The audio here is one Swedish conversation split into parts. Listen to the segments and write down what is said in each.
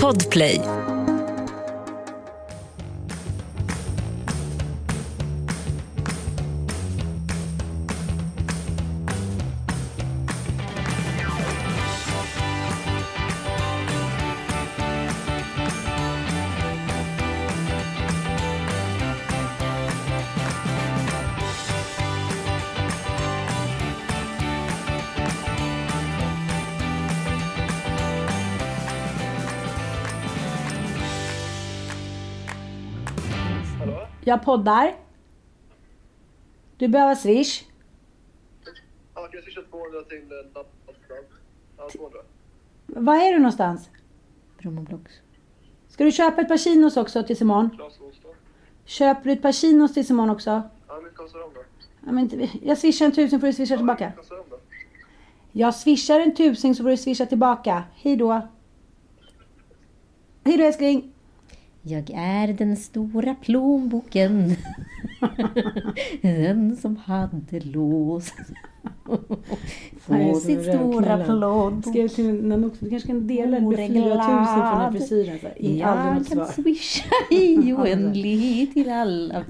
Podplay. Jag poddar. Du behöver swish. Ja, jag swisha 200 till eh? Ja, 200. Var är du någonstans? Brommablocks. Ska du köpa ett par chinos också? Klas onsdag. Köper du ett par chinos tills imorgon också? Ja, mycket kostar de då? Ja, men, jag swishar en tusen får du swisha tillbaka. Hur mycket kostar de då? Jag swishar en tusen så får du swisha tillbaka. Hej då. Hej då älskling. Jag är den stora plånboken. den som hade lås. På sitt stora plånbok. Skrev till någon också. Du kanske kan dela det med Vore 4 000 för den här frisyren. Så här, Jag kan swisha i oändlighet till alla.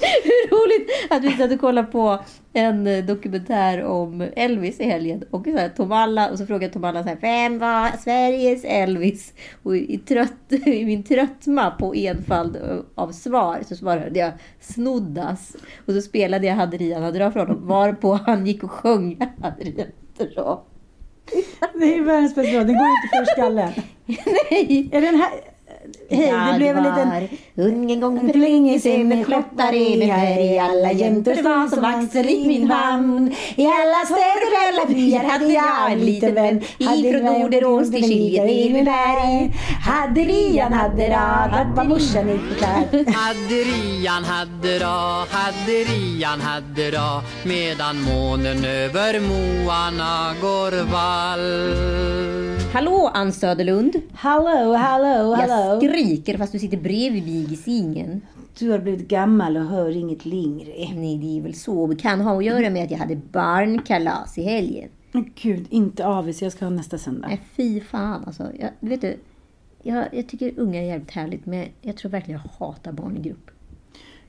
Hur roligt att vi satt och kollade på en eh, dokumentär om Elvis i helgen. Och så här, Tom Alla, och så frågade Tom Alla så här, vem var Sveriges Elvis? Och i, trött, i min tröttma på enfald av svar så svarade jag Snoddas. Och så spelade jag Hade Rian hade dra för honom. Varpå han gick och sjöng Hade Rian hade dra. Det är världens bästa låt. Den går inte för skallen. Nej! Är den här... Hej, det blev en liten... Ungen gång för länge sen en flottare med här i alla jämtor var som Axel i min famn. I alla städer och alla byar hade jag en liten vän. Ifrån Norderås till Kilje till Viberg. Hade Rian, hade vart var morsan i klädd? Hade Rian hade da, hade Rian hade da Medan månen över moarna går vall Hallå Ann Söderlund! Hallå, hallå, Jag hallå. skriker fast du sitter bredvid mig i singen. Du har blivit gammal och hör inget längre. Nej, det är väl så. Det kan ha att göra med att jag hade barnkalas i helgen. Men Gud, inte avis. Jag ska ha nästa söndag. Nej, fy fan alltså. Jag, vet du, jag, jag tycker ungar är jävligt härligt, men jag tror verkligen jag hatar barn i grupp.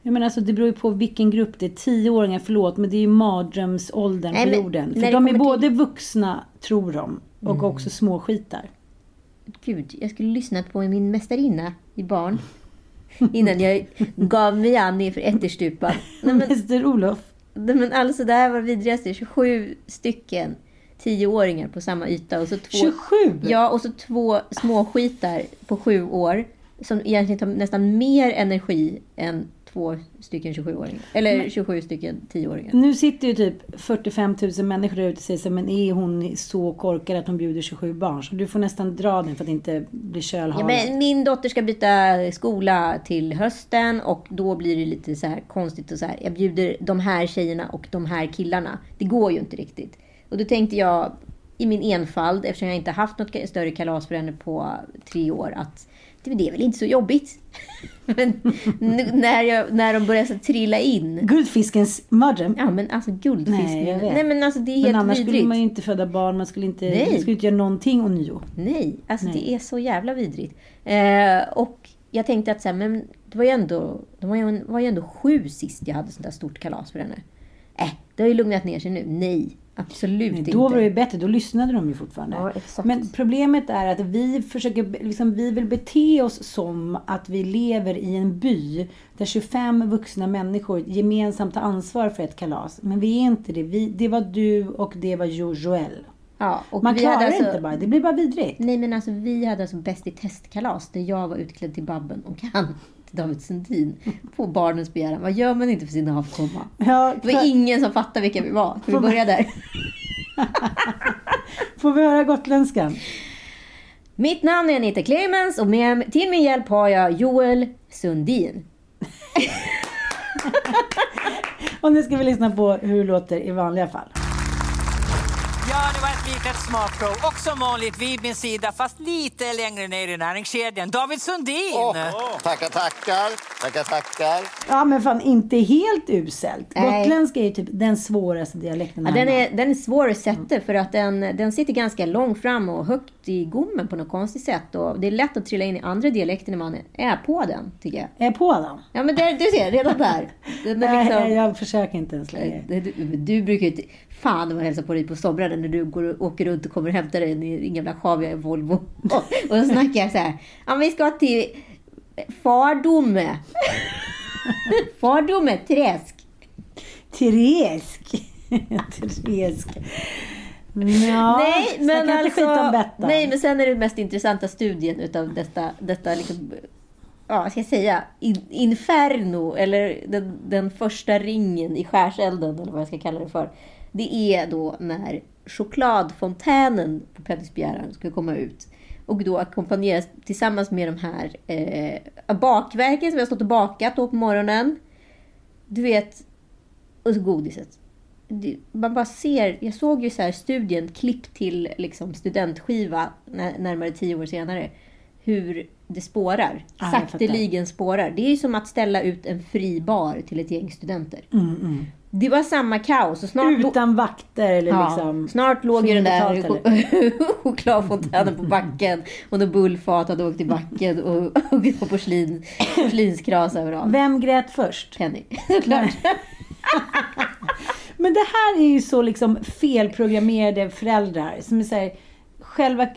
Jag menar, alltså, det beror ju på vilken grupp det är. Tioåringar, förlåt, men det är ju mardrömsåldern Nej, på jorden. För de är både vuxna, tror de, och också småskitar. Gud, jag skulle lyssnat på min mästarinna i barn. Innan jag gav mig an i för ätterstupan. Nej, men, Mäster Olof. nej, men alltså det här var vidrigaste. 27 stycken tioåringar på samma yta. Och så två, 27? Ja, och så två småskitar på sju år. Som egentligen tar nästan mer energi än två stycken 27-åringar. Eller 27 stycken 10-åringar. Nu sitter ju typ 45 000 människor där ute och säger så men är hon så korkad att hon bjuder 27 barn? Så du får nästan dra den för att inte bli Ja, kölhalad. men min dotter ska byta skola till hösten och då blir det lite så här konstigt och så här. Jag bjuder de här tjejerna och de här killarna. Det går ju inte riktigt. Och då tänkte jag i min enfald, eftersom jag inte haft något större kalas för henne på tre år, att det, är väl inte så jobbigt. men när, jag, när de börjar så trilla in. Guldfiskens mardröm. Ja men alltså guldfisk. Nej, jag vet. Nej men alltså det är Men helt annars vidrigt. skulle man ju inte föda barn, man skulle inte, Nej. man skulle inte göra någonting ånyo. Nej, alltså Nej. det är så jävla vidrigt. Eh, och jag tänkte att så här, men det var ju ändå, det var ju, var ju ändå sju sist jag hade sånt där stort kalas för henne. Äh, det har ju lugnat ner sig nu. Nej, Absolut Nej, inte. då var det ju bättre, då lyssnade de ju fortfarande. Ja, exakt. Men problemet är att vi försöker, liksom, vi vill bete oss som att vi lever i en by där 25 vuxna människor gemensamt tar ansvar för ett kalas. Men vi är inte det. Vi, det var du och det var Jo- Joel. Ja, och Man vi klarar alltså- inte bara, det blir bara vidrigt. Nej men alltså vi hade alltså Bäst i testkalas där jag var utklädd till Babben och han till David Sundin på barnens begäran. Vad gör man inte för sin avkomma? Ja, Det var ingen som fattade vilka vi var. Ska vi börja där? Får vi höra gotländskan? Mitt namn är Anita Clemens och med, till min hjälp har jag Joel Sundin. Och nu ska vi lyssna på hur det låter i vanliga fall. Ja, litet smakprov. Och som vanligt vid min sida, fast lite längre ner i näringskedjan, David Sundin. Tackar, tackar. Tackar, tackar. Ja men fan inte helt uselt. Nej. Gotländska är ju typ den svåraste dialekten Ja, den, är, den är svår att sätta för att den, den sitter ganska långt fram och högt i gommen på något konstigt sätt. Och det är lätt att trilla in i andra dialekter när man är på den, tycker jag. Är på den? Ja men där, du ser, redan där. Den är Nej, liksom, jag försöker inte ens längre. du, du, du brukar ju inte... Fan vad hälsa på dig på somrarna när du går och åker runt och kommer och hämtar dig i din gamla sjaviga Volvo. Och, och så snackar jag så här. Ja vi ska till Fardome. Fardome träsk. Therese. Therese. Ja, nej, men alltså, om nej, men sen är det mest intressanta studien utav detta, detta liksom, ja, vad ska jag säga, in, inferno, eller den, den första ringen i skärselden, eller vad jag ska kalla det för. Det är då när chokladfontänen på Petters begäran ska komma ut. Och då ackompanjeras tillsammans med de här eh, bakverken som vi har stått och bakat då på morgonen. Du vet, och så godiset. Det- Man bara ser, jag såg ju så här studien, klipp till liksom studentskiva när, närmare tio år senare. Hur det spårar. Jag fattar. Sakteligen spårar. Det är ju som att ställa ut en fri bar till ett gäng studenter. Mm, Det var samma kaos. Och snart Utan vakter eller Ja, liksom... snart låg ju den där chokladfontänen på backen och något bullfat hade åkt i backen och, och det var porslin, porslinskras överallt. Vem grät först? Penny, såklart. Men det här är ju så liksom felprogrammerade föräldrar som är så här, själva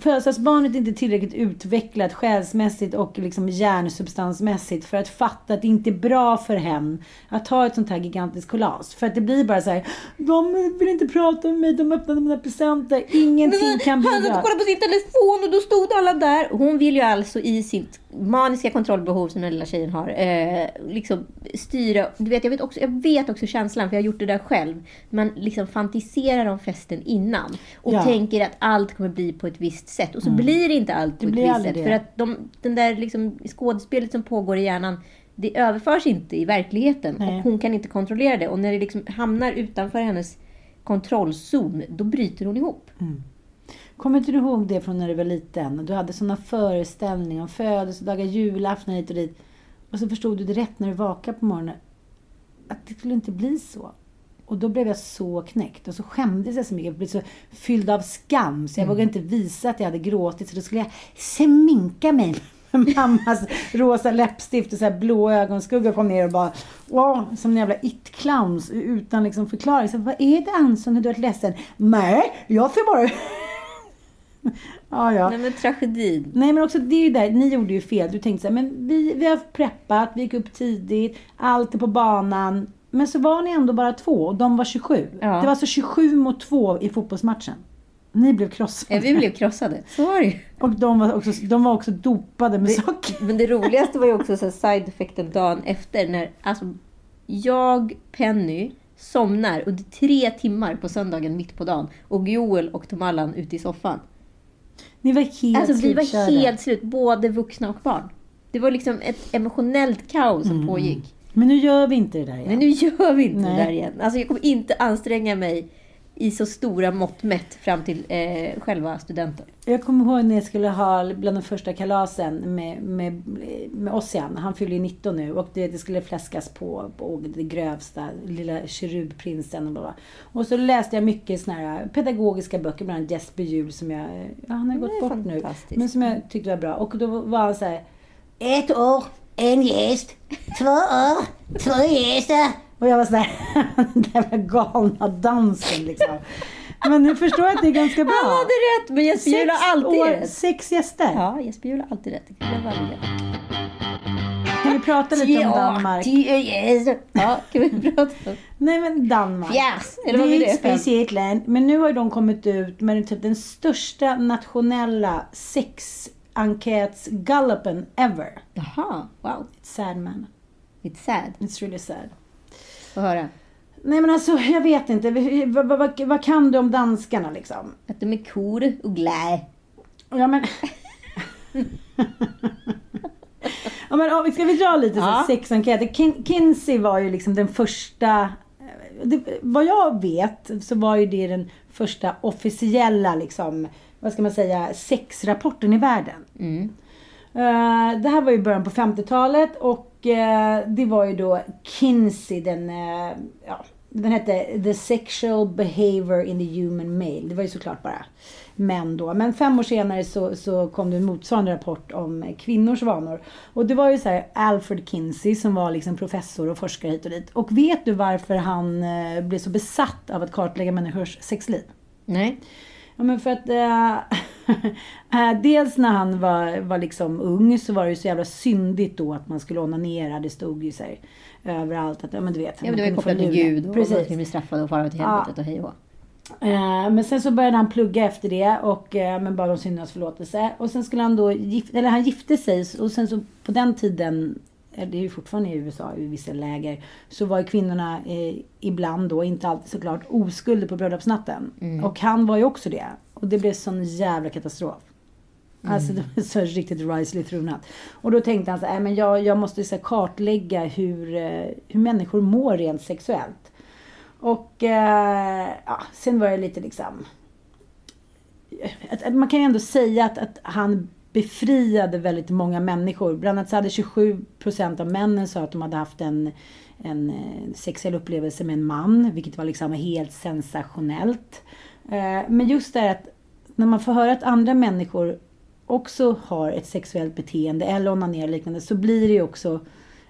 födelsedagsbarnet är inte tillräckligt utvecklat själsmässigt och liksom hjärnsubstansmässigt för att fatta att det inte är bra för hem att ha ett sånt här gigantiskt kolas. För att det blir bara så här, de vill inte prata med mig, de öppnade mina presenter, ingenting kan Han satt och kollade på sin telefon och då stod alla där. Hon vill ju alltså i sitt maniska kontrollbehov som den lilla tjejen har, eh, liksom styra. Du vet, jag, vet också, jag vet också känslan, för jag har gjort det där själv. Man liksom fantiserar om festen innan och Ja. tänker att allt kommer bli på ett visst sätt. Och så blir det inte allt på Det ett visst sätt. det. För att de, den där liksom skådespelet som pågår i hjärnan, det överförs inte i verkligheten. Nej. Och hon kan inte kontrollera det. Och när det liksom hamnar utanför hennes kontrollzon, då bryter hon ihop. Kommer inte du ihåg det från när du var liten? Du hade såna föreställningar om födelsedagar, julafton hit och dit. Och så förstod du direkt när du vaknade på morgonen att det skulle inte bli så. Och då blev jag så knäckt och så skämdes jag så mycket. Jag blev så fylld av skam så jag vågade inte visa att jag hade gråtit. Så då skulle jag sminka mig med mammas rosa läppstift och så här blå ögonskugga kom ner och bara Åh, som en jävla it-clowns utan liksom förklaring. Så, vad är det Anson, har du varit ledsen? Nej, jag ser bara Ja, ja. Nej men tragedin. Nej men också det är ju där, ni gjorde ju fel. Du tänkte så här, men vi, vi har preppat, vi gick upp tidigt, allt är på banan. Men så var ni ändå bara två och de var 27. Ja. Det var alltså 27 mot 2 i fotbollsmatchen. Ni blev krossade. Ja, vi blev krossade. Så var det. Och de var också, de var också dopade med socker. Men det roligaste var ju också så här side-effekten dagen efter när alltså, jag, Penny, somnar under tre timmar på söndagen mitt på dagen och Joel och Tom Allan ute i soffan. Ni var helt Alltså vi var helt slut, både vuxna och barn. Det var liksom ett emotionellt kaos som pågick. Men nu gör vi inte det där igen. Men nu gör vi inte Nej. det där igen. Alltså jag kommer inte anstränga mig i så stora mått mätt fram till eh, själva studenten. Jag kommer ihåg när jag skulle ha bland de första kalasen med, med, med Ossian. Han fyller ju 19 nu och det, det skulle fläskas på, på det grövsta, lilla kerubprinsen och bla. Och så läste jag mycket såna här pedagogiska böcker, bland annat Jesper Juhl som jag, ja, han har gått bort nu. Men som jag tyckte var bra. Och då var han så här, ett år, en gäst, två år, två gäster. Och jag var sådär, den där galna dansen liksom. Men nu förstår jag att det är ganska bra. Han hade rätt, men Jesper Juhl har alltid år, rätt. sex gäster. Ja, Jesper Juhl har alltid rätt. Kan vi prata lite om Danmark? Ja, kan vi prata om? Nej men Danmark. Fjärs, eller vad det är ett det? speciellt land. Men nu har de kommit ut med typ den största nationella sexenkätsgallupen ever. Jaha, wow. It's sad man. It's sad. It's really sad. Få höra. Nej men alltså jag vet inte. Vad, vad, vad, kan du om danskarna liksom? Att de är kor och glä. Ja men... ja men ska vi dra lite Ja. sexenkäter? Kin- Kinsey var ju liksom den första... Det, vad jag vet så var ju det den första officiella liksom, vad ska man säga, sexrapporten i världen. Mm. Eh, det här var ju början på 50-talet och Eh, det var ju då Kinsey, den, eh, ja, den hette The Sexual Behavior in the Human Male. Det var ju såklart bara män då. Men fem år senare så, så kom det en motsvarande rapport om kvinnors vanor. Och det var ju så här Alfred Kinsey som var liksom professor och forskare hit och dit. Och vet du varför han eh, blev så besatt av att kartlägga människors sexliv? Nej. Ja men för att eh, dels när han var, var liksom ung så var det ju så jävla syndigt då att man skulle onanera. Det stod ju så här, överallt att, ja men du vet. Ja, men man det var ju kopplat till. Gud och man Precis. skulle bli straffad och fara till helvetet och hej och. Eh, Men sen så började han plugga efter det och men bad om syndernas förlåtelse. Och sen skulle han då, gift, eller han gifte sig och sen så på den tiden, det är ju fortfarande i USA i vissa läger, så var ju kvinnorna eh, ibland då, inte alltid såklart, oskulder på bröllopsnatten. Och han var ju också det. Och det blev sån jävla katastrof. Alltså det var så riktigt risely thrunat. Och då tänkte han så här, "Nej, men jag, jag måste så här, kartlägga hur, eh, hur människor mår rent sexuellt. Och eh, ja, sen var det lite liksom... Att, att man kan ju ändå säga att, att han befriade väldigt många människor. Bland annat så hade 27 procent av männen sa att de hade haft en, en eh, sexuell upplevelse med en man, vilket var liksom helt sensationellt. Eh, men just det här att när man får höra att andra människor också har ett sexuellt beteende eller onanerar liknande så blir det ju också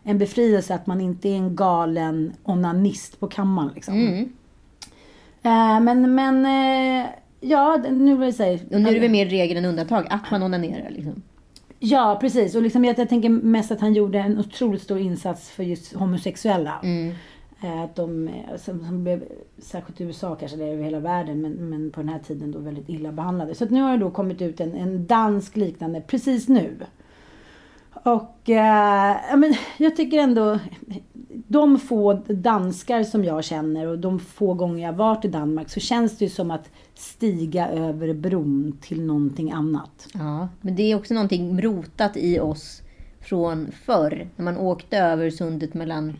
en befrielse att man inte är en galen onanist på kammaren. Liksom. Mm. Eh, men, men ja, nu vill jag säga. Och nu är det väl mer regel än undantag att man onanerar liksom. Ja, precis. Och liksom, jag, jag tänker mest att han gjorde en otroligt stor insats för just homosexuella. Mm. Eh, Att de, eh, som, som blev, särskilt i USA kanske, det är över hela världen, men, men på den här tiden då väldigt illa behandlade. Så att nu har det då kommit ut en, en dansk liknande precis nu. Och eh, men jag tycker ändå, de få danskar som jag känner och de få gånger jag varit i Danmark så känns det ju som att stiga över bron till någonting annat. Ja, men det är också någonting rotat i oss från förr. När man åkte över sundet mellan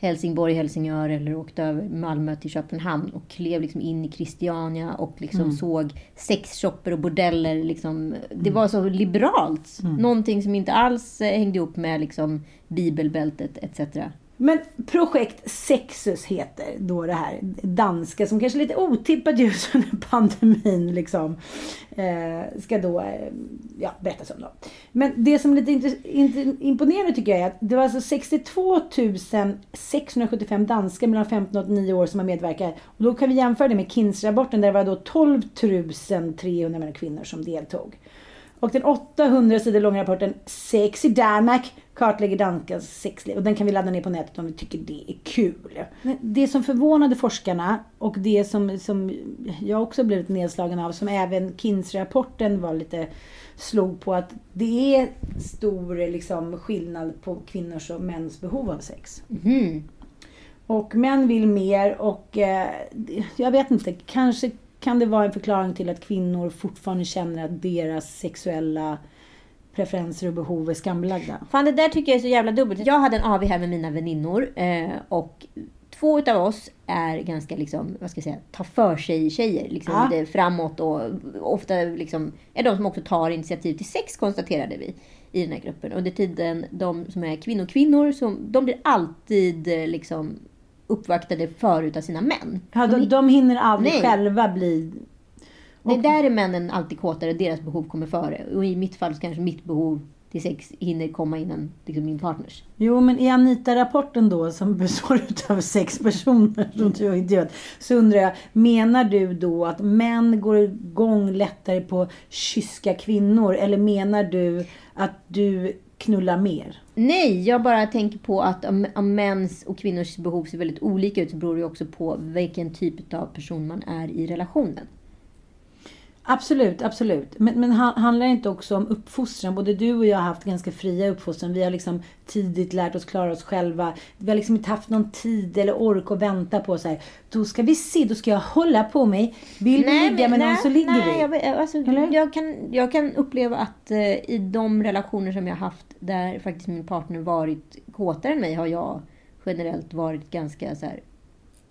Helsingborg, Helsingör eller åkte över Malmö till Köpenhamn och klev liksom in i Christiania och liksom såg sexshopper och bordeller. Liksom. Det var så liberalt. Någonting som inte alls eh, hängde ihop med liksom, bibelbältet etc. Men projekt Sexus heter då det här danska som kanske är lite otippat just under pandemin liksom. Eh, ska då eh, ja, berättas om då. Men det som är lite imponerande tycker jag är att det var alltså 62 675 danskar mellan 15 och 89 år som har medverkat. Och då kan vi jämföra det med Kins-rapporten där det var då 12 300 kvinnor som deltog. Och den 800 sidor långa rapporten Sex i Danmark kartlägger danskars sexliv. Och den kan vi ladda ner på nätet om vi tycker det är kul. Men Det som förvånade forskarna och det som, som jag också blivit nedslagen av, som även Kins-rapporten var lite slog på att det är stor liksom, skillnad på kvinnors och mäns behov av sex. Mhm. Och män vill mer och eh, jag vet inte, kanske kan det vara en förklaring till att kvinnor fortfarande känner att deras sexuella preferenser och behov är skambelagda. Fan, det där tycker jag är så jävla dubbelt. Jag hade en AV här med mina väninnor eh, och två utav oss är ganska, liksom, vad ska jag säga, ta för sig tjejer. Liksom Ja. lite framåt och ofta liksom, är de som också tar initiativ till sex, konstaterade vi i den här gruppen. Under tiden, de som är kvinnor-kvinnor, som, de blir alltid eh, liksom uppvaktade förut av sina män. Ja, de, De- hinner aldrig Nej. själva bli... Det där är männen alltid kåtare, deras behov kommer före. Och i mitt fall så kanske mitt behov till sex hinner komma innan liksom, min partners. Jo, men i Anita-rapporten då, som består av sex personer som du har intervjuat, så undrar jag, menar du då att män går igång lättare på kyska kvinnor? Eller menar du att du knulla mer? Nej, jag bara tänker på att om, om mäns och kvinnors behov ser väldigt olika ut så beror det också på vilken typ av person man är i relationen. Absolut, absolut. Men, men han- handlar det inte också om uppfostran? Både du och jag har haft ganska fria uppfostran. Vi har liksom tidigt lärt oss klara oss själva. Vi har liksom inte haft någon tid eller ork att vänta på så här. Då ska vi se, då ska jag hålla på mig. Vill vi ligga med någon så ligger nej, vi. Jag, vet- alltså, jag, kan, jag kan uppleva att eh, i de relationer som jag har haft där faktiskt min partner varit kåtare än mig har jag generellt varit ganska så här,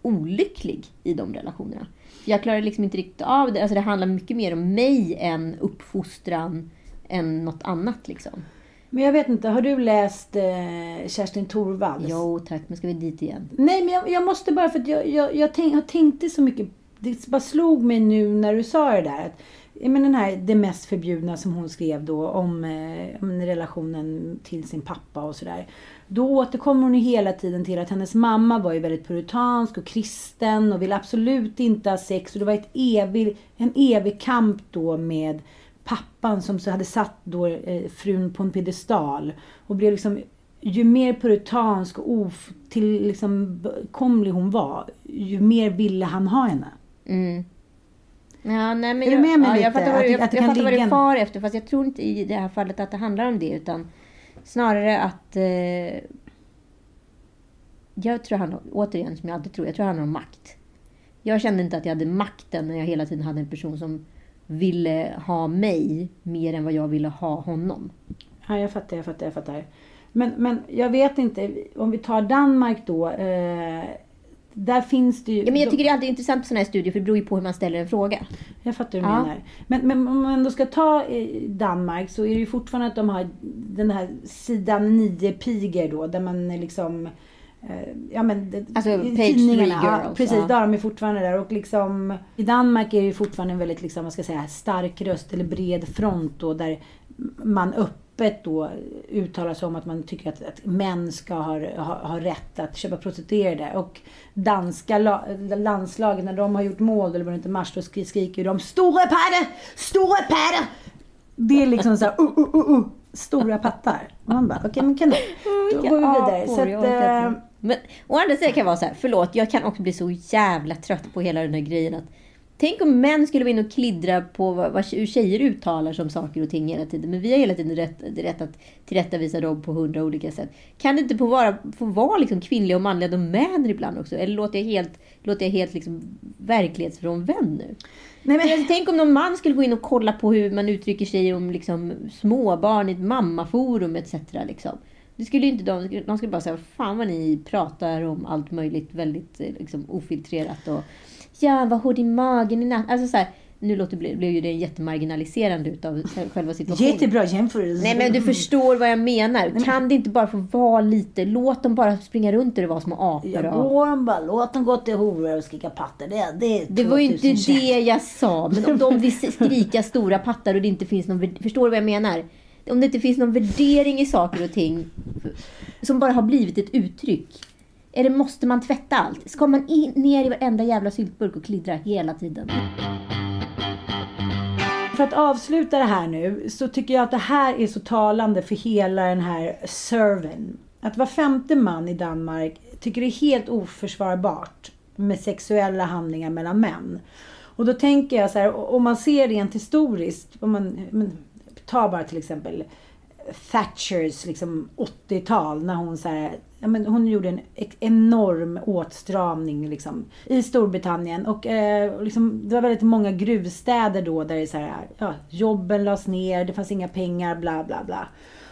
olycklig i de relationerna. Jag klarar liksom inte riktigt av det. Alltså, det handlar mycket mer om mig än uppfostran än något annat. Liksom. Men jag vet inte, har du läst eh, Kerstin Thorvalds? Jo tack, men ska vi dit igen? Nej, men jag, jag måste bara för att jag, jag, jag, tänk, jag tänkte så mycket. Det bara slog mig nu när du sa det där. Att, menar den här Det mest förbjudna som hon skrev då om, eh, om relationen till sin pappa och sådär. Då återkommer hon ju hela tiden till att hennes mamma var ju väldigt puritansk och kristen och ville absolut inte ha sex. Och det var ett evig, en evig kamp då med pappan som så hade satt då eh, frun på en piedestal. Och blev liksom, ju mer puritansk och of, till liksom, komlig hon var, ju mer ville han ha henne. Mm. Ja, nej, men Är du jag, med mig ja, lite? jag fattar vad, du- jag, jag fattar vad du far efter. Fast jag tror inte i det här fallet att det handlar om det. Utan snarare att... Eh, jag tror han, återigen som jag alltid tror, jag tror det handlar om makt. Jag kände inte att jag hade makten när jag hela tiden hade en person som ville ha mig mer än vad jag ville ha honom. Ja, jag fattar, jag fattar, jag fattar. Men, men jag vet inte, om vi tar Danmark då. Eh, där finns det ju... Ja, men jag tycker det är alltid intressant på sådana här studier för det beror ju på hur man ställer en fråga. Jag fattar hur du Ja. menar. Men, men om man ändå ska ta eh, Danmark så är det ju fortfarande att de har den här sidan 9 piger då. Där man är liksom... eh, Ja men Alltså, page tidningarna, ja, girls, Precis, ja. där är de är fortfarande där. Och liksom i Danmark är det ju fortfarande en väldigt liksom, vad ska jag säga, stark röst eller bred front då. Där man öppet då uttalar sig om att man tycker att, att män ska ha, ha, ha rätt att köpa prostituerade. Och danska la, landslaget, när de har gjort mål, eller vad det inte match, då skri- skriker de Stora padder! Stora padder! Det är liksom så här, uh, uh, uh, uh, stora pattar. Och man bara, okej men kanon. Då går vi vidare. Så att, eh. Men å andra sidan kan jag vara så här, förlåt, jag kan också bli så jävla trött på hela den här grejen att Tänk om män skulle vara inne och kliddra på vad, tjejer uttalar som saker och ting hela tiden. Men vi har hela tiden rätt, rätt att tillrättavisa dem på hundra olika sätt. Kan det inte få vara, få vara liksom kvinnliga och manliga domäner ibland också? Eller låter jag helt, låter jag helt liksom verklighetsfrånvänd nu? nej, men, Men tänk om någon man skulle gå in och kolla på hur man uttrycker sig om liksom, småbarn i ett mammaforum etc. Liksom. Det skulle inte de, de skulle bara säga, fan vad ni pratar om allt möjligt väldigt eh, liksom, ofiltrerat och ja, vad hård i magen i natt. Alltså så här, nu låter, blev ju det jättemarginaliserande utav själva situationen. jättebra jämförelse. Nej men du förstår vad jag menar. Kan det inte bara få vara lite, låt dem bara springa runt där det var små apor. Och- går bara, låt dem gå till horor och skrika patter. Det, det, Det var ju inte 2021. det jag sa. Men om de vill skrika stora pattar och det inte finns någon... Förstår du vad jag menar? Om det inte finns någon värdering i saker och ting som bara har blivit ett uttryck. Eller måste man tvätta allt? Ska man in, ner i varenda jävla syltburk och klidra hela tiden? För att avsluta det här nu så tycker jag att det här är så talande för hela den här serven. Att var femte man i Danmark tycker det är helt oförsvarbart med sexuella handlingar mellan män. Och då tänker jag så här, om man ser rent historiskt, om man men, ta bara till exempel Thatchers liksom 80-tal när hon så här, ja, men hon gjorde en enorm åtstramning liksom, i Storbritannien. Och eh, liksom, det var väldigt många gruvstäder då där det så här, ja, jobben lades ner, det fanns inga pengar, bla bla bla.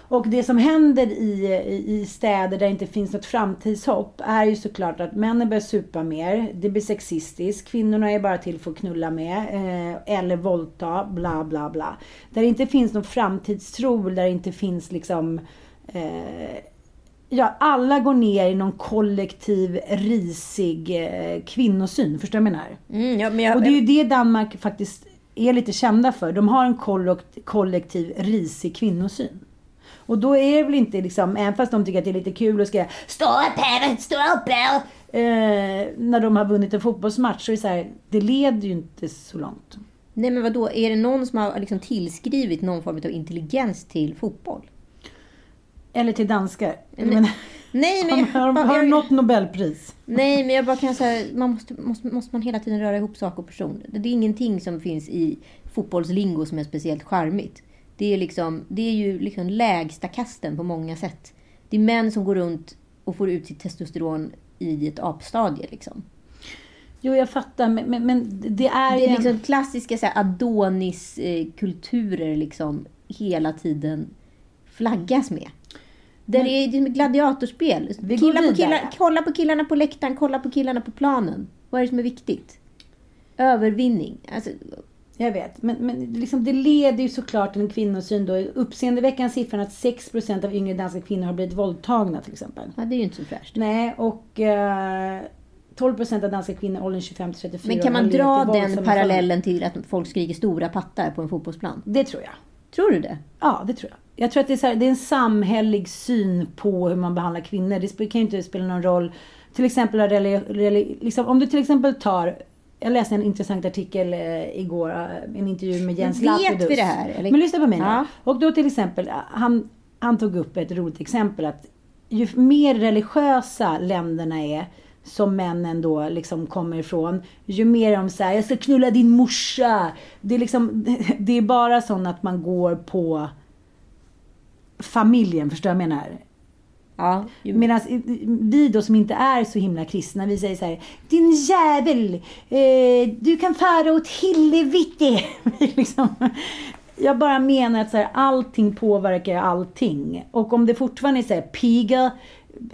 Och det som händer i, i, i städer där det inte finns något framtidshopp är ju såklart att männen börjar supa mer. Det blir sexistiskt. Kvinnorna är bara till för att knulla med. Eh, eller våldta, bla bla bla. Där det inte finns någon framtidstro, där det inte finns liksom... Eh, ja, alla går ner i någon kollektiv risig eh, kvinnosyn. Förstår du vad jag menar? Mm, ja, men jag, Och det är ju det Danmark faktiskt är lite kända för. De har en kollekt- kollektiv risig kvinnosyn. Och då är det väl inte liksom, även fast de tycker att det är lite kul att skriva Stå upp här, stå upp här! Eh, när de har vunnit en fotbollsmatch så är det så här, det leder ju inte så långt. Nej men vadå, är det någon som har liksom tillskrivit någon form av intelligens till fotboll? Eller till danskar. Jag Nej, Nej men har, har, har de nått Nobelpris? Nej, men jag bara kan säga, man måste, måste, måste man hela tiden röra ihop sak och person. Det är ingenting som finns i fotbollslingo som är speciellt charmigt. Det är, liksom, det är ju liksom lägsta kasten på många sätt. Det är män som går runt och får ut sitt testosteron i ett apstadie. Liksom. Jo, jag fattar, men, men, men det är Det är en- liksom klassiska Adonis-kulturer liksom hela tiden flaggas med. Där det är det gladiatorspel. Vi Killar på killar, kolla på killarna på läktaren, kolla på killarna på planen. Vad är det som är viktigt? Övervinning. Alltså, Jag vet, men, men liksom det leder ju såklart till en kvinnosyn då. Uppseendeväckande siffran att 6% av yngre danska kvinnor har blivit våldtagna till exempel. ja, det är ju inte så fräscht. Nej, och eh, 12% av danska kvinnor åldern 25 till 34 Men kan man dra den parallellen till att folk skriker stora pattar på en fotbollsplan? Det tror jag. Tror du det? Ja, det tror jag. Jag tror att det är, här, det är en samhällelig syn på hur man behandlar kvinnor. Det kan ju inte spela någon roll. Till exempel, liksom, om du till exempel tar jag läste en intressant artikel eh, igår, eh, en intervju med Jens Men vet Lapidus. vi det här, eller? Men lyssna på mig nu. Ja. Och då till exempel, han, han tog upp ett roligt exempel att ju mer religiösa länderna är, som männen då liksom kommer ifrån, ju mer de säger jag ska knulla din morsa. Det är liksom, det är bara sånt att man går på familjen, förstår jag menar? Ja. Medan vi då som inte är så himla kristna, vi säger så här, din jävel, eh, du kan fara åt. Vi liksom, jag bara menar att så här, allting påverkar allting. Och om det fortfarande är så här, piga,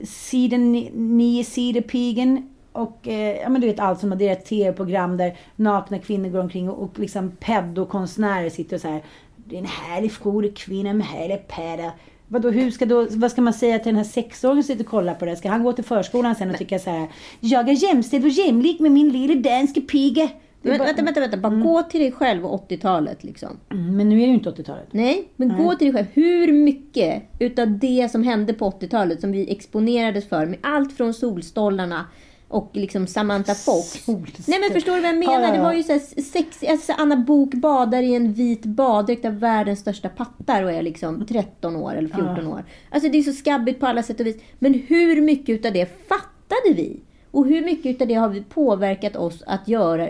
sidan nio sidor pigen. Och eh, ja men du vet allt som det är ett tv-program där nakna kvinnor går omkring och, och liksom pedokonstnärer sitter och så här. Det är en härlig frodig kvinna med härlig päda. Vadå, hur ska då, vad ska man säga till den här sexåringen som sitter och kollar på det? Ska han gå till förskolan sen och tycka så här. Jag är jämställd och jämlik med min lilla danska piga. Men, bara- vänta, vänta, vänta. Bara gå till dig själv och 80-talet liksom. Mm, Men nu är det ju inte 80-talet. Nej, men gå till dig själv. Hur mycket utav det som hände på 80-talet som vi exponerades för med allt från solstolarna och liksom Samantha Fox. Solstol. Nej men förstår du vad jag menar? Ja, ja, ja. Det var ju så här sex, alltså Anna Bok badar i en vit baddräkt av världens största pattar och är liksom 13 år eller 14 år. Alltså det är så skabbigt på alla sätt och vis. Men hur mycket utav det fattade vi? Och hur mycket utav det har vi påverkat oss att göra?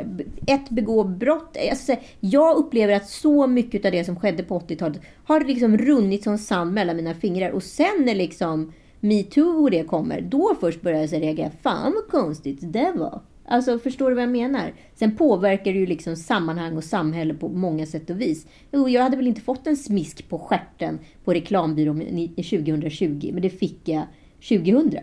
Ett, begå brott. Alltså, jag upplever att så mycket utav det som skedde på 80-talet har liksom runnit som sand mellan mina fingrar. Och sen när liksom metoo och det kommer, då först börjar jag reagera. Fan vad konstigt det var. Alltså förstår du vad jag menar? Sen påverkar det ju liksom sammanhang och samhälle på många sätt och vis. Jo, jag hade väl inte fått en smisk på stjärten på reklambyrån 2020, men det fick jag 2000.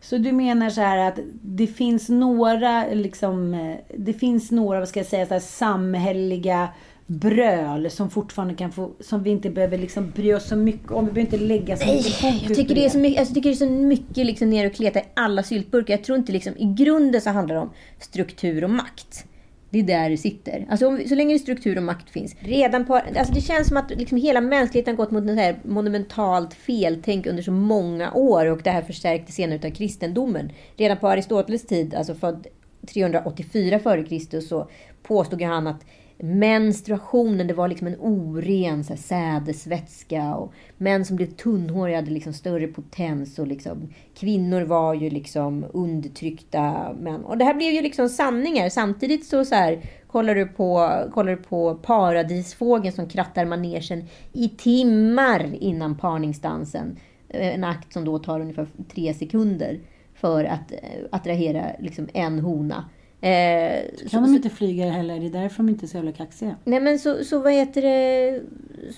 Så du menar så här att det finns några, liksom, eh, det finns några, vad ska jag säga, så här samhälleliga bröl som fortfarande kan få, som vi inte behöver liksom bry oss så mycket om. Vi behöver inte lägga så mycket fokus Jag tycker det är så mycket, alltså, jag tycker det är så mycket liksom ner och kleta i alla syltburkar. Jag tror inte liksom, i grunden så handlar det om struktur och makt. Det är där det sitter. Alltså om, så länge struktur och makt finns. Redan på, alltså det känns som att liksom hela mänskligheten gått mot ett monumentalt feltänk under så många år och det här förstärktes senare av kristendomen. Redan på Aristoteles tid, alltså född 384 f.Kr. så påstod han att menstruationen det var liksom en oren så här, sädesvätska. Och män som blev tunnhåriga hade liksom större potens. Och liksom, kvinnor var ju liksom undertryckta män. Och det här blev ju liksom sanningar. Samtidigt så, så här, kollar, du på, kollar du på paradisfågeln som krattar manegen i timmar innan parningsdansen. Eh, en akt som då tar ungefär tre sekunder för att eh, attrahera liksom en hona. Eh, Kan de inte flyga heller? Det är därför de inte är så jävla kaxiga. Nej men så, så vad heter det,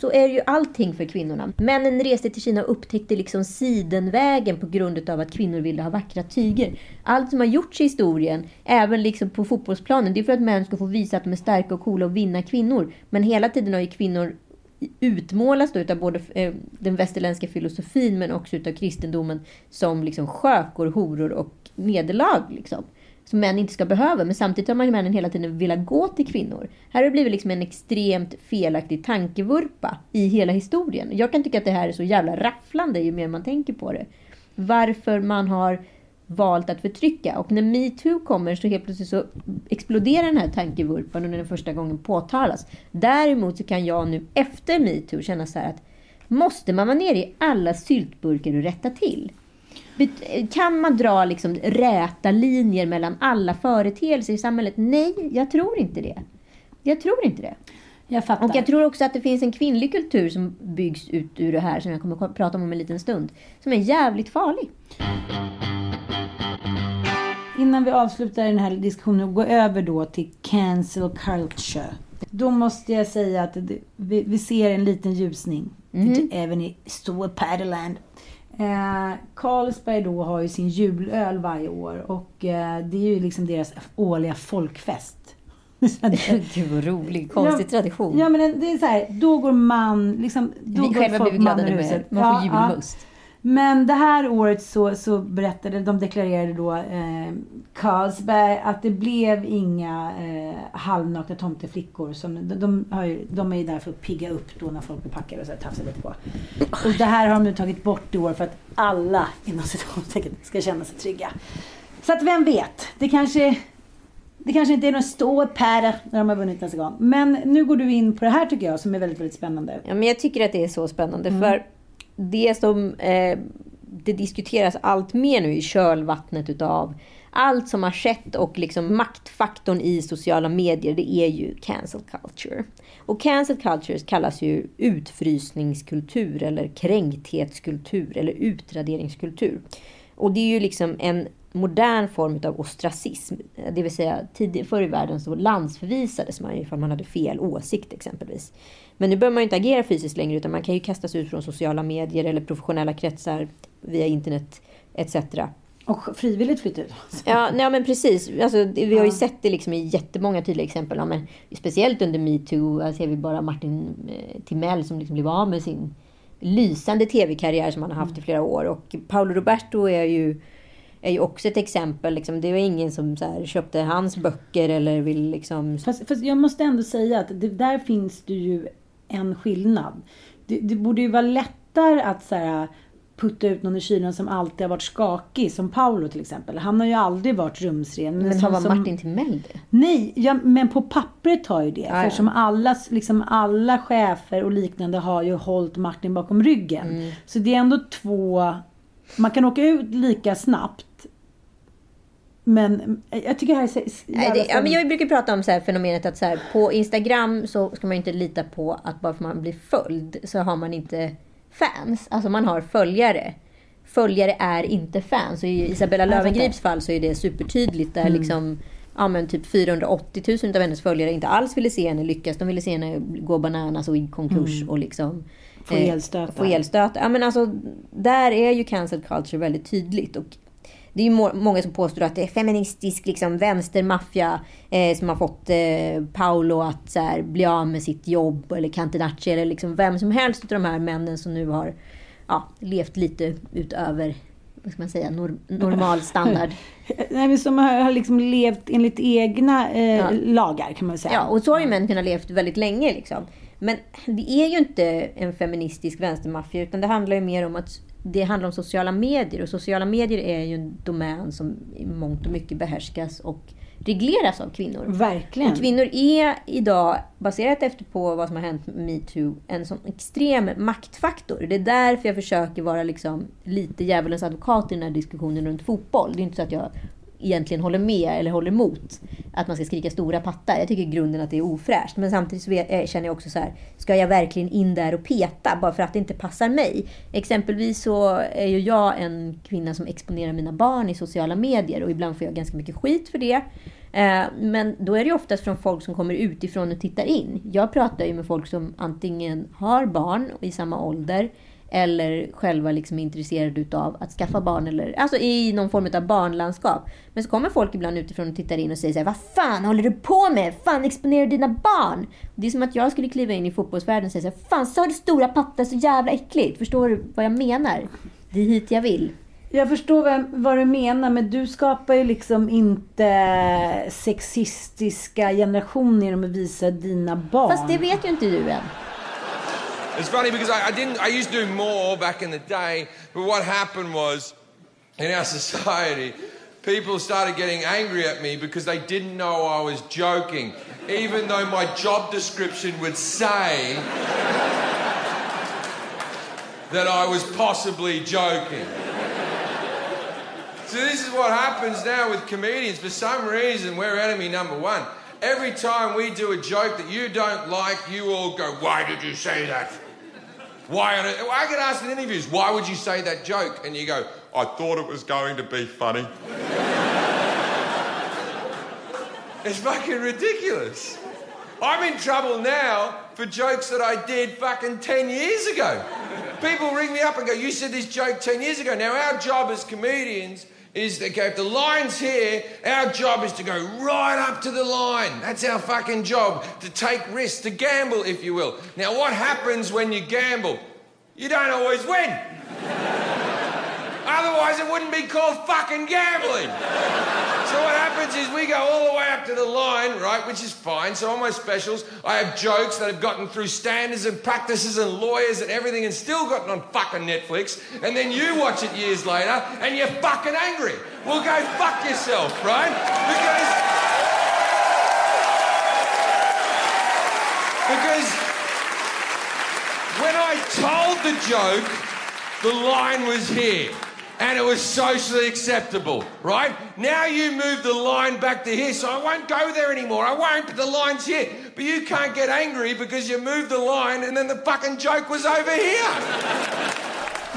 så är ju allting för kvinnorna. Männen reste till Kina och upptäckte liksom sidenvägen på grund av att kvinnor ville ha vackra tyger. Allt som har gjorts i historien, även liksom på fotbollsplanen, det är för att män ska få visa att de är starka och coola och vinna kvinnor. Men hela tiden har ju kvinnor utmålas då utav både eh, den västerländska filosofin men också utav kristendomen som liksom skökor, horor och nederlag. Liksom som män inte ska behöva. Men samtidigt har man ju männen hela tiden velat gå till kvinnor. Här har det blivit liksom en extremt felaktig tankevurpa i hela historien. Jag kan tycka att det här är så jävla rafflande ju mer man tänker på det. Varför man har valt att förtrycka. Och när metoo kommer så helt plötsligt så exploderar den här tankevurpan och när den första gången påtalas. Däremot så kan jag nu efter metoo känna så här att måste man vara nere i alla syltburkar och rätta till? Kan man dra liksom räta linjer mellan alla företeelser i samhället? Nej, jag tror inte det. Jag tror inte det. Jag fattar. Och jag tror också att det finns en kvinnlig kultur som byggs ut ur det här, som jag kommer att prata om om en liten stund, som är jävligt farlig. Innan vi avslutar den här diskussionen och går över då till cancel culture. Då måste jag säga att vi, vi ser en liten ljusning. Även i Stora Paderland. Eh, Carlsberg då har ju sin julöl varje år och eh, det är ju liksom deras årliga folkfest. Gud vad rolig, konstig Ja, tradition. Ja men det är så här, då går man, liksom, då Vi går själva blir glada nu man får Ja, ja. Men det här året så, så berättade, de deklarerade då eh, Carlsberg att det blev inga eh, halvnakna tomteflickor. Som, de, de, har ju, de är ju där för att pigga upp då när folk är packade och så här tafsar lite på. Och det här har de nu tagit bort i år för att alla inom citationstecken ska känna sig trygga. Så att vem vet, det kanske det kanske inte är någon stor pärra när de har vunnit nästa gång. Men nu går du in på det här tycker jag som är väldigt, väldigt spännande. Ja, men jag tycker att det är så spännande. För det som eh, det diskuteras allt mer nu i kölvattnet utav allt som har skett och liksom maktfaktorn i sociala medier, det är ju cancel culture. Och cancel culture kallas ju utfrysningskultur eller kränkthetskultur eller utraderingskultur. Och det är ju liksom en modern form av ostracism. Det vill säga, tidigare, förr i världen så landsförvisades man ju ifall man hade fel åsikt exempelvis. Men nu behöver man ju inte agera fysiskt längre utan man kan ju kastas ut från sociala medier eller professionella kretsar via internet etc. Och frivilligt flytta ut. Ja, nej, men precis. Alltså, vi har ju sett det liksom i jättemånga tydliga exempel. Ja, men speciellt under metoo här ser vi bara Martin eh, Timell som liksom blev av med sin lysande tv-karriär som han har haft i flera år. Och Paolo Roberto är ju, är ju också ett exempel. Liksom. Det var ingen som här, köpte hans böcker eller vill liksom... Fast, fast jag måste ändå säga att det, där finns det ju en skillnad. Det, det borde ju vara lättare att så här, putta ut någon i kylen som alltid har varit skakig, som Paolo till exempel. Han har ju aldrig varit rumsren. Men som, har som, Martin Timell det? Nej, ja, men på pappret har ju det. Ja, ja. För som alla, liksom alla chefer och liknande har ju hållit Martin bakom ryggen. Mm. Så det är ändå två... Man kan åka ut lika snabbt. Men jag tycker det här är så Nej, det, ja, men jag brukar prata om så här fenomenet att så här, på Instagram så ska man inte lita på att bara för man blir följd så har man inte fans. Alltså man har följare. Följare är inte fans. Och i Isabella. Lövengrips fall så är det supertydligt. Där Mm. liksom, ja, men typ 480 000 av hennes följare inte alls ville se henne lyckas. De ville se henne gå bananas och i konkurs och liksom Mm. Få eh, elstötar. Få elstötar. Ja, men alltså, där är ju cancel culture väldigt tydligt. Och det är ju må- många som påstår att det är feministisk liksom, vänstermaffia eh, som har fått eh, Paolo att så här, bli av med sitt jobb eller Cantenacci eller liksom vem som helst av de här männen som nu har ja, levt lite utöver vad ska man säga, nor- normal standard. Nej, men som har, har liksom levt enligt egna eh, Ja. lagar kan man säga. Ja, och så har ju män kunnat levt väldigt länge. Liksom. Men det är ju inte en feministisk vänstermaffia, utan det handlar ju mer om att det handlar om sociala medier. Och sociala medier är ju en domän som i mångt och mycket behärskas och regleras av kvinnor. Verkligen. Och kvinnor är idag, baserat efter på vad som har hänt med metoo, en sån extrem maktfaktor. Det är därför jag försöker vara liksom lite djävulens advokat i den här diskussionen runt fotboll. Det är inte så att jag egentligen håller med eller håller emot att man ska skrika stora pattar. Jag tycker i grunden att det är ofräscht. Men samtidigt så eh, känner jag också så här, ska jag verkligen in där och peta bara för att det inte passar mig? Exempelvis så är ju jag en kvinna som exponerar mina barn i sociala medier och ibland får jag ganska mycket skit för det. Eh, men då är det oftast från folk som kommer utifrån och tittar in. Jag pratar ju med folk som antingen har barn i samma ålder eller själva liksom är intresserade utav att skaffa barn eller alltså i någon form av barnlandskap. Men så kommer folk ibland utifrån och tittar in och säger så här, vad fan håller du på med? Fan exponerar du dina barn? Det är som att jag skulle kliva in i fotbollsvärlden och säga så här, fan sa du stora pattar så jävla äckligt? Förstår du vad jag menar? Det är hit jag vill. Jag förstår vem, vad du menar, men du skapar ju liksom inte sexistiska generationer genom att visa dina barn. Fast det vet ju inte du än. It's funny because I, I didn't. I used to do more back in the day, but what happened was, in our society, people started getting angry at me because they didn't know I was joking, even though my job description would say that I was possibly joking. So this is what happens now with comedians. For some reason, we're enemy number one. Every time we do a joke that you don't like, you all go, "Why did you say that?" Why? I get asked in interviews, "Why would you say that joke?" And you go, "I thought it was going to be funny." it's fucking ridiculous. I'm in trouble now for jokes that I did fucking 10 years ago. People ring me up and go, You said this joke 10 years ago. Now, our job as comedians is that okay, if the line's here, our job is to go right up to the line. That's our fucking job, to take risks, to gamble, if you will. Now, what happens when you gamble? You don't always win. Otherwise, it wouldn't be called fucking gambling. So what happens is we go all the way up to the line, right, which is fine. So on my specials, I have jokes that have gotten through standards and practices and lawyers and everything and still gotten on fucking Netflix. And then you watch it years later and you're fucking angry. Well, go fuck yourself, right? Because... Because when I told the joke, the line was here. And it was socially acceptable, right? Now you move the line back to here, so I won't go there anymore. I won't, but the line's here. But you can't get angry because you moved the line and then the fucking joke was over here.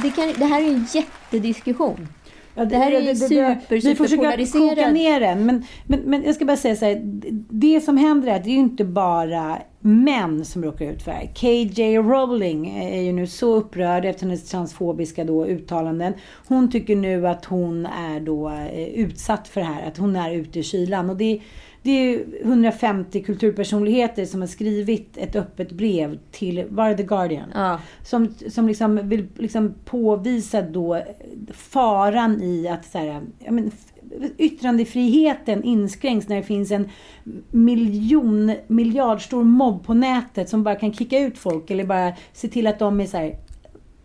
Det, kan, det här är en jättediskussion. Ja, Det här är ju super, Vi får försöka koka ner den. Men, men, men jag ska bara säga så här. Det som händer är att det är ju inte bara män som råkar ut för det här. KJ Rowling är ju nu så upprörd efter hennes transfobiska då uttalanden. Hon tycker nu att hon är då eh, utsatt för det här. Att hon är ute i kylan. Och det, det är ju 150 kulturpersonligheter som har skrivit ett öppet brev till, var The Guardian? Ja. Som, som liksom vill liksom påvisa då faran i att så här, ja, men, yttrandefriheten inskränks när det finns en miljon, miljardstor mobb på nätet som bara kan kicka ut folk eller bara se till att de är så här,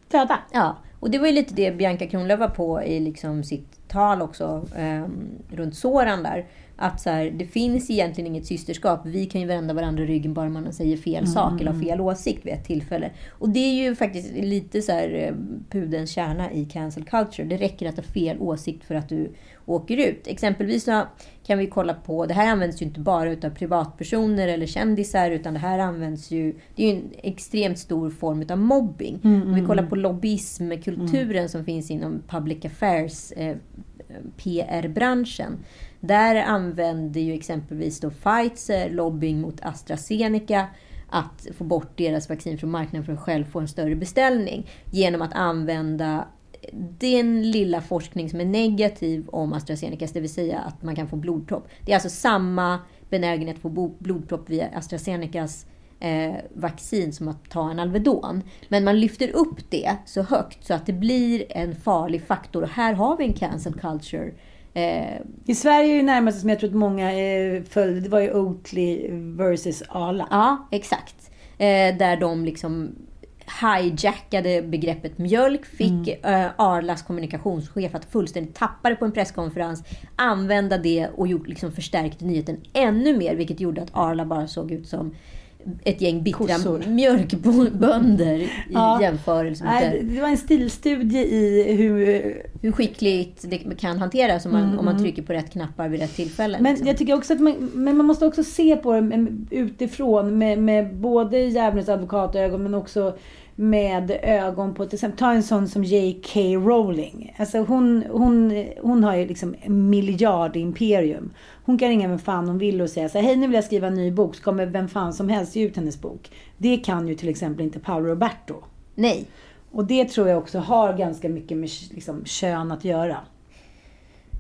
döda. Ja, och det var ju lite det Bianca Kronlöf var på i liksom sitt tal också eh, runt Soran där. Att så här, det finns egentligen inget systerskap. Vi kan ju vända varandra ryggen bara man säger fel sak eller har fel åsikt vid ett tillfälle. Och det är ju faktiskt lite så här eh, pudelns kärna i cancel culture. Det räcker att ha fel åsikt för att du åker ut. Exempelvis så kan vi kolla på, det här används ju inte bara utav privatpersoner eller kändisar utan det här används ju, det är ju en extremt stor form av mobbing. Om vi kollar på lobbyismkulturen som finns inom public affairs eh, PR-branschen. Där använder ju exempelvis då Pfizer lobbying mot AstraZeneca att få bort deras vaccin från marknaden för att själv få en större beställning. Genom att använda den lilla forskning som är negativ om AstraZenecas, det vill säga att man kan få blodpropp. Det är alltså samma benägenhet att få blodpropp via AstraZenecas eh, vaccin som att ta en Alvedon. Men man lyfter upp det så högt så att det blir en farlig faktor. Och här har vi en cancel culture. Eh, I Sverige är det närmaste som jag tror att många eh, följde, det var ju Oatly versus Arla. Ja, exakt. Eh, där de liksom hijackade begreppet mjölk, fick eh, Arlas kommunikationschef att fullständigt tappa det på en presskonferens, använda det och gjort, liksom förstärkte nyheten ännu mer, vilket gjorde att Arla bara såg ut som ett gäng bittra Kossor. mjölkbönder i Ja. jämförelse med Nej, det- var en stilstudie i hur... hur skickligt det kan hanteras om man, om man trycker på rätt knappar vid rätt tillfälle. Men liksom. jag tycker också att man, men man måste också se på det utifrån med, med både djävulens advokatögon men också med ögon på till exempel, ta en sån som J.K. Rowling. Alltså hon, hon, hon har ju liksom miljardimperium. Hon kan ringa vem fan hon vill och säga så här, hej nu vill jag skriva en ny bok, så kommer vem fan som helst ge ut hennes bok. Det kan ju till exempel inte Paolo Roberto. Nej. Och det tror jag också har ganska mycket med liksom, kön att göra.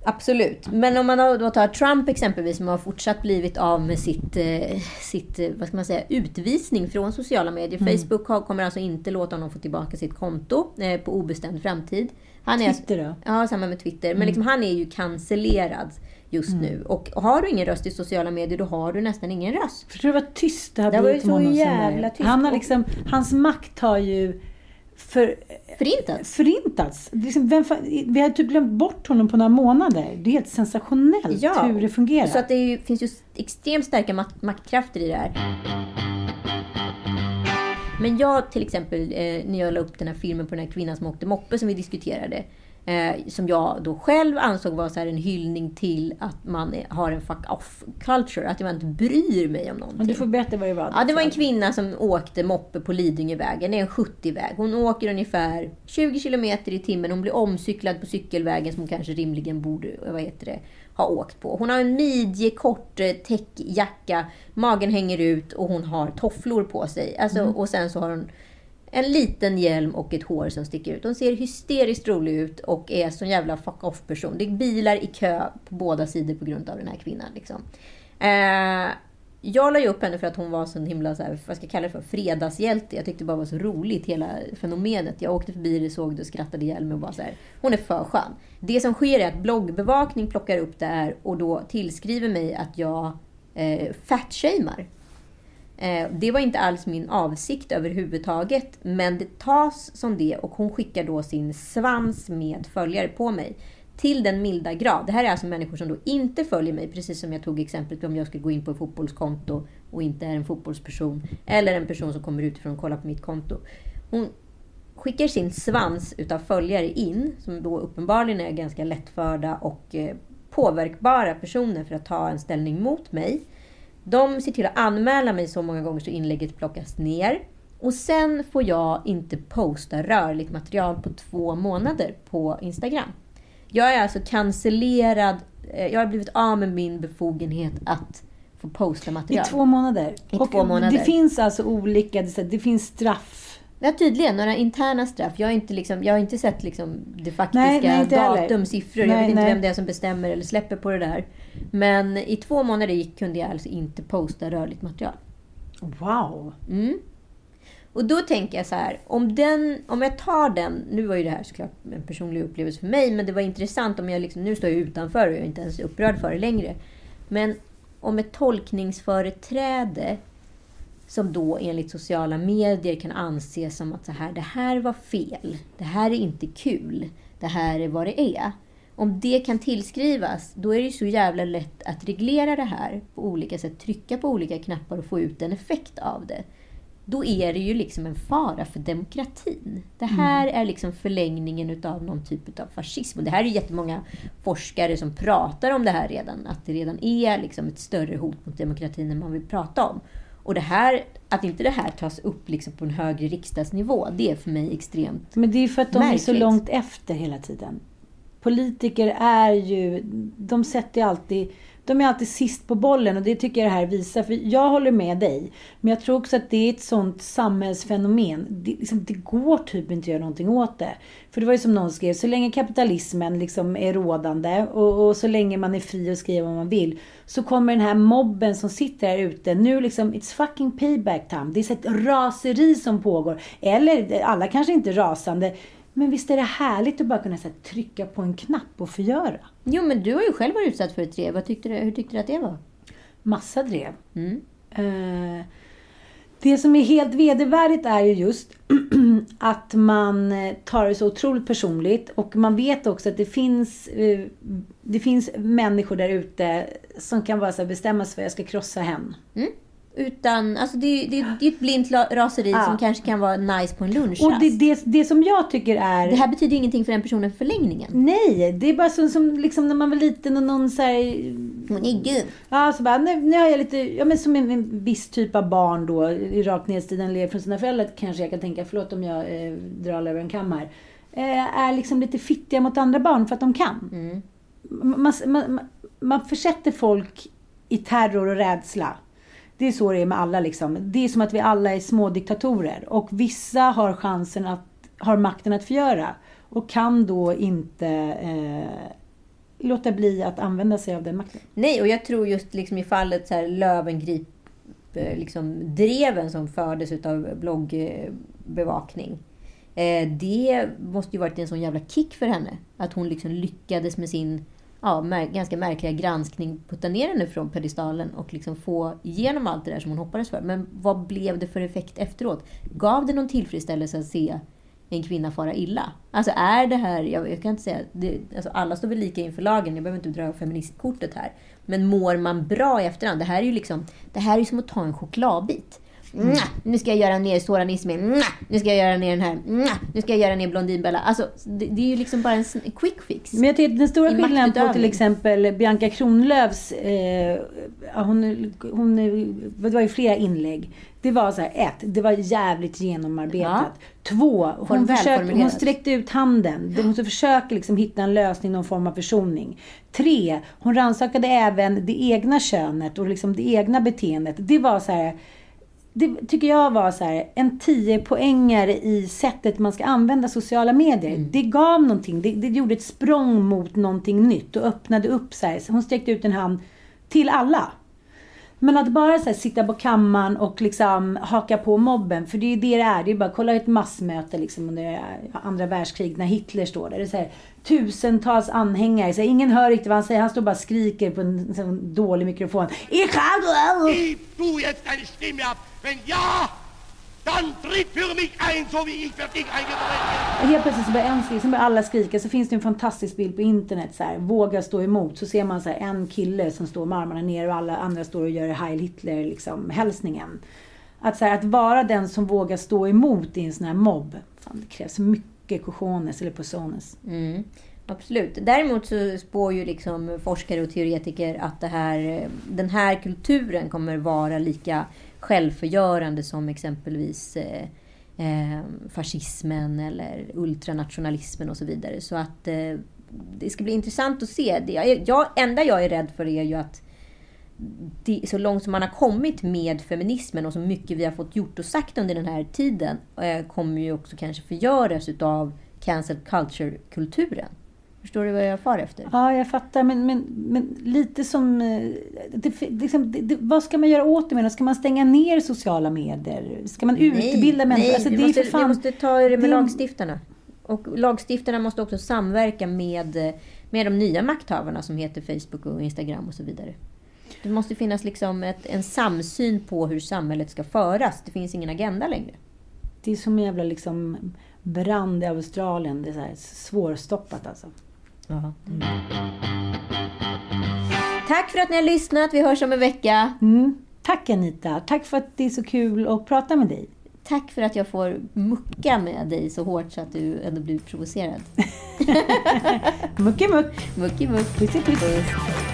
Absolut. Men om man då tar Trump exempelvis, som har fortsatt blivit av med sitt, eh, sitt eh, vad ska man säga, utvisning från sociala medier. Mm. Facebook kommer alltså inte låta honom få tillbaka sitt konto eh, på obestämd framtid. Han är, Twitter då? Ja, samma med Twitter. Men liksom, han är ju cancellerad just Mm. nu. Och har du ingen röst i sociala medier, då har du nästan ingen röst. Förstår du vad tyst det har Det blivit om så honom sen jävla där? tyst. Han har liksom, hans makt har ju för, Förintats. förintats. Liksom, vem, vi har typ glömt bort honom på några månader. Det är helt sensationellt hur det fungerar. Så att det är finns ju extremt starka mak- maktkrafter i det här. Men jag till exempel, eh, när jag la upp den här filmen på den här kvinnan som åkte moppe som vi diskuterade. Eh, som jag då själv ansåg var så här en hyllning till att man har en fuck off culture. Att jag inte bryr mig om någonting. Men du får berätta vad det var. Ja, det var en kvinna som åkte moppe på Lidingövägen. Det är en 70-väg. Hon åker ungefär 20 kilometer i timmen. Hon blir omcyklad på cykelvägen som hon kanske rimligen borde vad heter det, ha åkt på. Hon har en midjekort eh, täckjacka. Magen hänger ut och hon har tofflor på sig. Alltså, Mm. Och sen så har hon en liten hjälm och ett hår som sticker ut. Hon ser hysteriskt rolig ut och är sån jävla fuck off person. Det är bilar i kö på båda sidor på grund av den här kvinnan. Liksom. Eh, jag la ju upp henne för att hon var så himla, så här, vad ska jag kalla det för, fredagshjälte. Jag tyckte det bara var så roligt, hela fenomenet. Jag åkte förbi det, såg det och skrattade ihjäl mig och bara så här, hon är för skön. Det som sker är att bloggbevakning plockar upp det här och då tillskriver mig att jag eh, fatshamar Eh, det var inte alls min avsikt överhuvudtaget, men det tas som det och hon skickar då sin svans med följare på mig. Till den milda grad. Det här är alltså människor som då inte följer mig, precis som jag tog exemplet om jag skulle gå in på ett fotbollskonto och inte är en fotbollsperson. Eller en person som kommer utifrån och kollar på mitt konto. Hon skickar sin svans utav följare in, som då uppenbarligen är ganska lättförda och eh, påverkbara personer för att ta en ställning mot mig. De ser till att anmäla mig så många gånger så inlägget plockas ner. Och sen får jag inte posta rörligt material på två månader på Instagram. Jag är alltså cancellerad. eh, Jag har blivit av med min befogenhet att få posta I material. två månader. I två månader. Det finns alltså olika, det finns straff. Ja, tydligen. Några interna straff. Jag har inte, liksom, jag har inte sett liksom, det faktiska Nej, nej, datum, siffror. jag vet inte vem det är som bestämmer eller släpper på det där. Men i två månader gick, kunde jag alltså inte posta rörligt material. Wow! Mm. Och då tänker jag så här, om, den, om jag tar den, nu var ju det här såklart en personlig upplevelse för mig, men det var intressant om jag liksom, nu står jag utanför och jag är inte ens upprörd för det längre. Men om ett tolkningsföreträde som då enligt sociala medier kan anses som att så här, det här var fel, det här är inte kul, det här är vad det är. Om det kan tillskrivas, då är det ju så jävla lätt att reglera det här på olika sätt, trycka på olika knappar och få ut en effekt av det. Då är det ju liksom en fara för demokratin. Det här är liksom förlängningen utav någon typ av fascism. Och det här är jättemånga forskare som pratar om det här redan. Att det redan är liksom ett större hot mot demokratin än man vill prata om. Och det här, att inte det här tas upp liksom på en högre riksdagsnivå, det är för mig extremt Men det är för att de är så Märkligt. långt efter hela tiden. Politiker är ju, de sätter ju alltid, de är alltid sist på bollen och det tycker jag det här visar. För jag håller med dig. Men jag tror också att det är ett sånt samhällsfenomen. Det, liksom, det går typ inte att göra någonting åt det. För det var ju som någon skrev, så länge kapitalismen liksom är rådande och, och så länge man är fri att skriva vad man vill. Så kommer den här mobben som sitter här ute. Nu liksom, it's fucking payback time. Det är så ett raseri som pågår. Eller, alla kanske inte är rasande. Men visst är det härligt att bara kunna här, trycka på en knapp och förgöra? Jo, men du har ju själv varit utsatt för ett drev. Vad tyckte du, hur tyckte du att det var? Massa drev. Mm. Eh, det som är helt vedervärdigt är ju just att man eh, tar det så otroligt personligt och man vet också att det finns, eh, det finns människor där ute som kan bara bestämma sig för att jag ska krossa hen. Mm. Utan, alltså det, det, det är ett blint raseri Ja. som kanske kan vara nice på en lunchrast. Och det, det, det som jag tycker är... Det här betyder ju ingenting för den personen för förlängningen. Nej, det är bara så, som liksom när man var liten och någon så här, Hon är gud. Ja, så bara, nu, nu har jag lite, ja men som en, en viss typ av barn då, i rakt nedstigande led från sina föräldrar kanske jag kan tänka, förlåt om jag eh, drar över en kam här, eh, är liksom lite fittiga mot andra barn för att de kan. Mm. Man, man, man, man försätter folk i terror och rädsla. Det är så det är med alla liksom. Det är som att vi alla är små diktatorer och vissa har chansen att, har makten att förgöra och kan då inte eh, låta bli att använda sig av den makten. Nej, och jag tror just liksom i fallet så här Lövengrip, eh, liksom dreven som fördes utav bloggbevakning. Eh, det måste ju varit en sån jävla kick för henne. Att hon liksom lyckades med sin ja, mär, ganska märkliga granskning putta ner henne från pedestalen och liksom få igenom allt det där som hon hoppades för. Men vad blev det för effekt efteråt? Gav det någon tillfredsställelse att se en kvinna fara illa? Alltså är det här, jag, jag kan inte säga, det, alltså alla står väl lika inför lagen, jag behöver inte dra feministkortet här. Men mår man bra i efterhand? Det här är ju liksom, det här är ju som att ta en chokladbit. Mm. Nu ska jag göra ner Soran Ismail. Nu ska jag göra ner den här. Nu ska jag göra ner Blondinbella. Alltså, det, det, är ju liksom bara en quick fix. Men jag tycker den stora skillnaden på till exempel Bianca Kronlöfs... Eh, hon, hon, det var ju flera inlägg. Det var så här, ett, det var jävligt genomarbetat. Ja. Två, hon, försökte, hon sträckte ut handen. Hon försöker liksom hitta en lösning, någon form av försoning. Tre, hon rannsakade även det egna könet och liksom det egna beteendet. Det var så här det tycker jag var så här, en 10 poängare i sättet man ska använda sociala medier. Mm. Det gav någonting. Det, det, gjorde ett språng mot någonting nytt och öppnade upp så här. Hon sträckte ut en hand till alla. Men att bara så här, sitta på kammaren och liksom haka på mobben, för det är det det är. Det är bara kolla ett massmöte liksom under andra världskriget när Hitler står där. Det är så här, tusentals anhängare. Så här, ingen hör riktigt vad han säger. Han står bara och skriker på en, en, en dålig mikrofon. Ich habe... Dann tritt för mig ein så wie ich för dig eingetreten Helt plötsligt så börjar en skrika, sen börjar alla skrika. Så finns det en fantastisk bild på internet. Så här, våga stå emot. Så ser man så här, en kille som står med armarna ner och alla andra står och gör Heil Hitler liksom, hälsningen. Att, så här, att vara den som vågar stå emot i en sån här mobb. Fan, det krävs mycket cojones eller persones. Mm. Absolut. Däremot så spår ju liksom forskare och teoretiker att det här, den här kulturen kommer vara lika självförgörande som exempelvis eh, eh, fascismen eller ultranationalismen och så vidare. Så att eh, det ska bli intressant att se. Det jag, jag, enda jag är rädd för är ju att det, så långt som man har kommit med feminismen och så mycket vi har fått gjort och sagt under den här tiden eh, kommer ju också kanske förgöras utav cancel culture-kulturen. Förstår du vad jag far efter? Ja, jag fattar. Men, men, men lite som... Eh, det, liksom, det, vad ska man göra åt det med? Ska man stänga ner sociala medier? Ska man utbilda människor? Nej, alltså, vi, måste, fan, vi måste ta det med det... lagstiftarna. Och lagstiftarna måste också samverka med, med de nya makthavarna som heter Facebook och Instagram och så vidare. Det måste finnas liksom ett, en samsyn på hur samhället ska föras. Det finns ingen agenda längre. Det är som en jävla liksom brand i Australien. Det är så här svårstoppat alltså. Mm. Tack för att ni har lyssnat. Vi hörs om en vecka. Mm. Tack Anita. Tack för att det är så kul att prata med dig. Tack för att jag får mucka med dig så hårt så att du ändå blir provocerad. mucki muck. Mucki muck. Pussy puss.